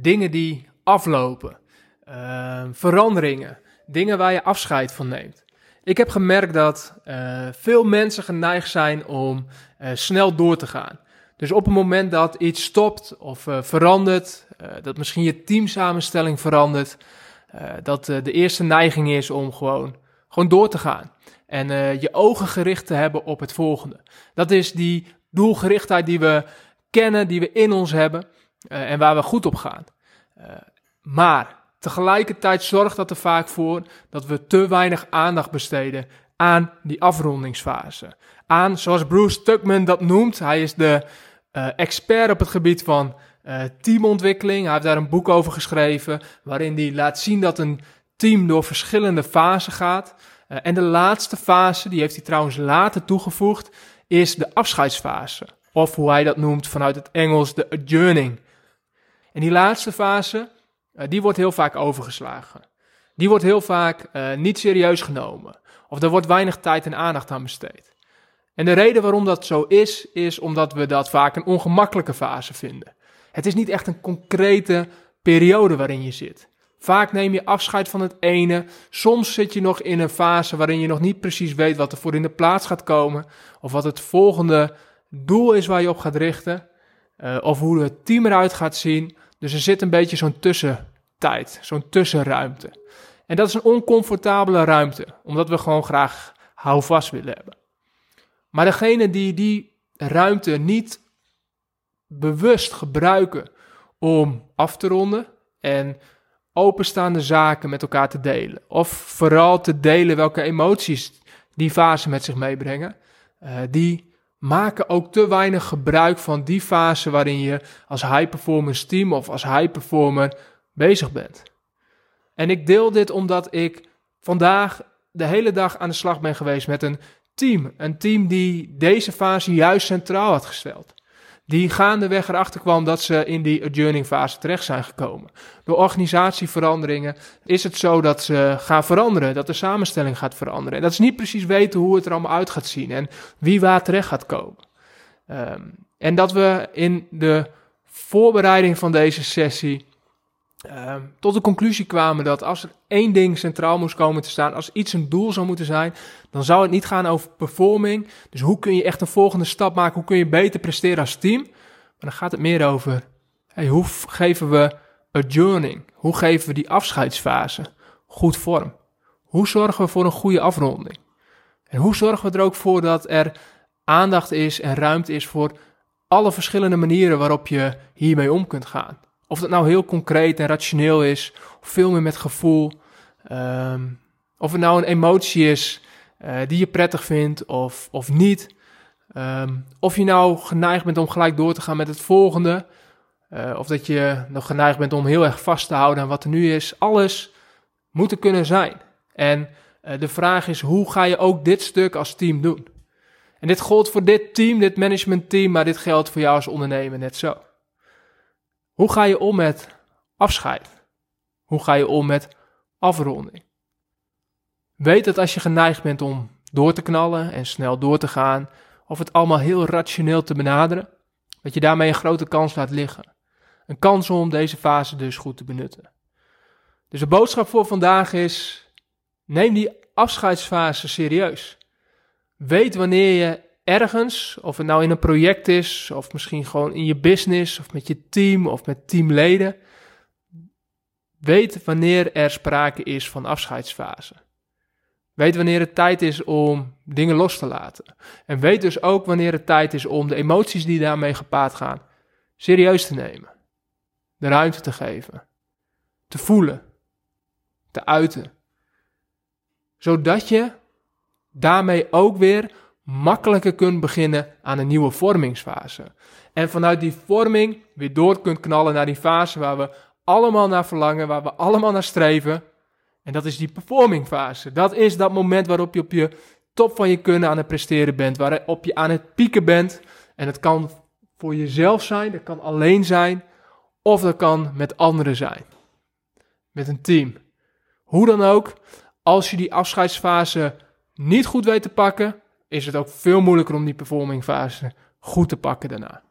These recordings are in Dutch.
dingen die aflopen, uh, veranderingen, dingen waar je afscheid van neemt? Ik heb gemerkt dat uh, veel mensen geneigd zijn om uh, snel door te gaan. Dus op het moment dat iets stopt of verandert, dat misschien je teamsamenstelling verandert, dat de eerste neiging is om gewoon, gewoon door te gaan. En je ogen gericht te hebben op het volgende. Dat is die doelgerichtheid die we kennen, die we in ons hebben uh, en waar we goed op gaan. Uh, maar tegelijkertijd zorgt dat er vaak voor dat we te weinig aandacht besteden aan die afrondingsfase. Aan, zoals Bruce Tuckman dat noemt, hij is de uh, expert op het gebied van teamontwikkeling. Hij heeft daar een boek over geschreven, waarin hij laat zien dat een team door verschillende fasen gaat. en de laatste fase, die heeft hij trouwens later toegevoegd, is de afscheidsfase. Of hoe hij dat noemt vanuit het Engels, de adjourning. En die laatste fase, uh, die wordt heel vaak overgeslagen. Die wordt heel vaak uh, niet serieus genomen. Of er wordt weinig tijd en aandacht aan besteed. En de reden waarom dat zo is, is omdat we dat vaak een ongemakkelijke fase vinden. Het is niet echt een concrete periode waarin je zit. Vaak neem je afscheid van het ene. Soms zit je nog in een fase waarin je nog niet precies weet wat er voor in de plaats gaat komen. Of wat het volgende doel is waar je op gaat richten. Uh, of hoe het team eruit gaat zien. Dus er zit een beetje zo'n tussentijd, zo'n tussenruimte. En dat is een oncomfortabele ruimte, omdat we gewoon graag houvast willen hebben. Maar degene die die ruimte niet bewust gebruiken om af te ronden en openstaande zaken met elkaar te delen, of vooral te delen welke emoties die fase met zich meebrengen, uh, die maken ook te weinig gebruik van die fase waarin je als high performance team of als high performer bezig bent. En ik deel dit omdat ik vandaag de hele dag aan de slag ben geweest met een team. Een team die deze fase juist centraal had gesteld die gaandeweg erachter kwam dat ze in die adjourning fase terecht zijn gekomen. Door organisatieveranderingen is het zo dat ze gaan veranderen, dat de samenstelling gaat veranderen. En dat ze niet precies weten hoe het er allemaal uit gaat zien en wie waar terecht gaat komen. Um, en dat we in de voorbereiding van deze sessie um, tot de conclusie kwamen dat als er één ding centraal moest komen te staan, als iets een doel zou moeten zijn, dan zou het niet gaan over performing. Dus hoe kun je echt een volgende stap maken? Hoe kun je beter presteren als team? Maar dan gaat het meer over hey, hoe geven we adjourning? Hoe geven we die afscheidsfase goed vorm? Hoe zorgen we voor een goede afronding? En hoe zorgen we er ook voor dat er aandacht is en ruimte is voor alle verschillende manieren waarop je hiermee om kunt gaan? Of dat nou heel concreet en rationeel is, of veel meer met gevoel. Um, of het nou een emotie is uh, die je prettig vindt of, of niet. Um, of je nou geneigd bent om gelijk door te gaan met het volgende. Uh, of dat je nog geneigd bent om heel erg vast te houden aan wat er nu is. Alles moet er kunnen zijn. En uh, de vraag is, hoe ga je ook dit stuk als team doen? En dit geldt voor dit team, dit managementteam, maar dit geldt voor jou als ondernemer net zo. Hoe ga je om met afscheid? Hoe ga je om met afronding? Weet dat als je geneigd bent om door te knallen en snel door te gaan, of het allemaal heel rationeel te benaderen, dat je daarmee een grote kans laat liggen. Een kans om deze fase dus goed te benutten. Dus de boodschap voor vandaag is: neem die afscheidsfase serieus. Weet wanneer je ergens, of het nou in een project is, of misschien gewoon in je business, of met je team, of met teamleden, weet wanneer er sprake is van afscheidsfase. Weet wanneer het tijd is om dingen los te laten. En weet dus ook wanneer het tijd is om de emoties die daarmee gepaard gaan, serieus te nemen. De ruimte te geven. Te voelen. Te uiten. Zodat je daarmee ook weer makkelijker kunt beginnen aan een nieuwe vormingsfase. En vanuit die vorming weer door kunt knallen naar die fase waar we allemaal naar verlangen, waar we allemaal naar streven. En dat is die performing fase. Dat is dat moment waarop je op je top van je kunnen aan het presteren bent, waarop je aan het pieken bent. En het kan voor jezelf zijn, dat kan alleen zijn, of dat kan met anderen zijn. Met een team. Hoe dan ook, als je die afscheidsfase niet goed weet te pakken, is het ook veel moeilijker om die performing fase goed te pakken daarna.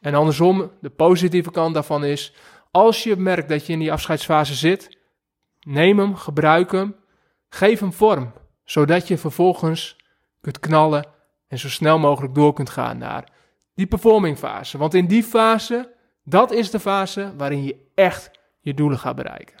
En andersom, de positieve kant daarvan is, als je merkt dat je in die afscheidsfase zit, neem hem, gebruik hem, geef hem vorm, zodat je vervolgens kunt knallen en zo snel mogelijk door kunt gaan naar die performing fase. Want in die fase, dat is de fase waarin je echt je doelen gaat bereiken.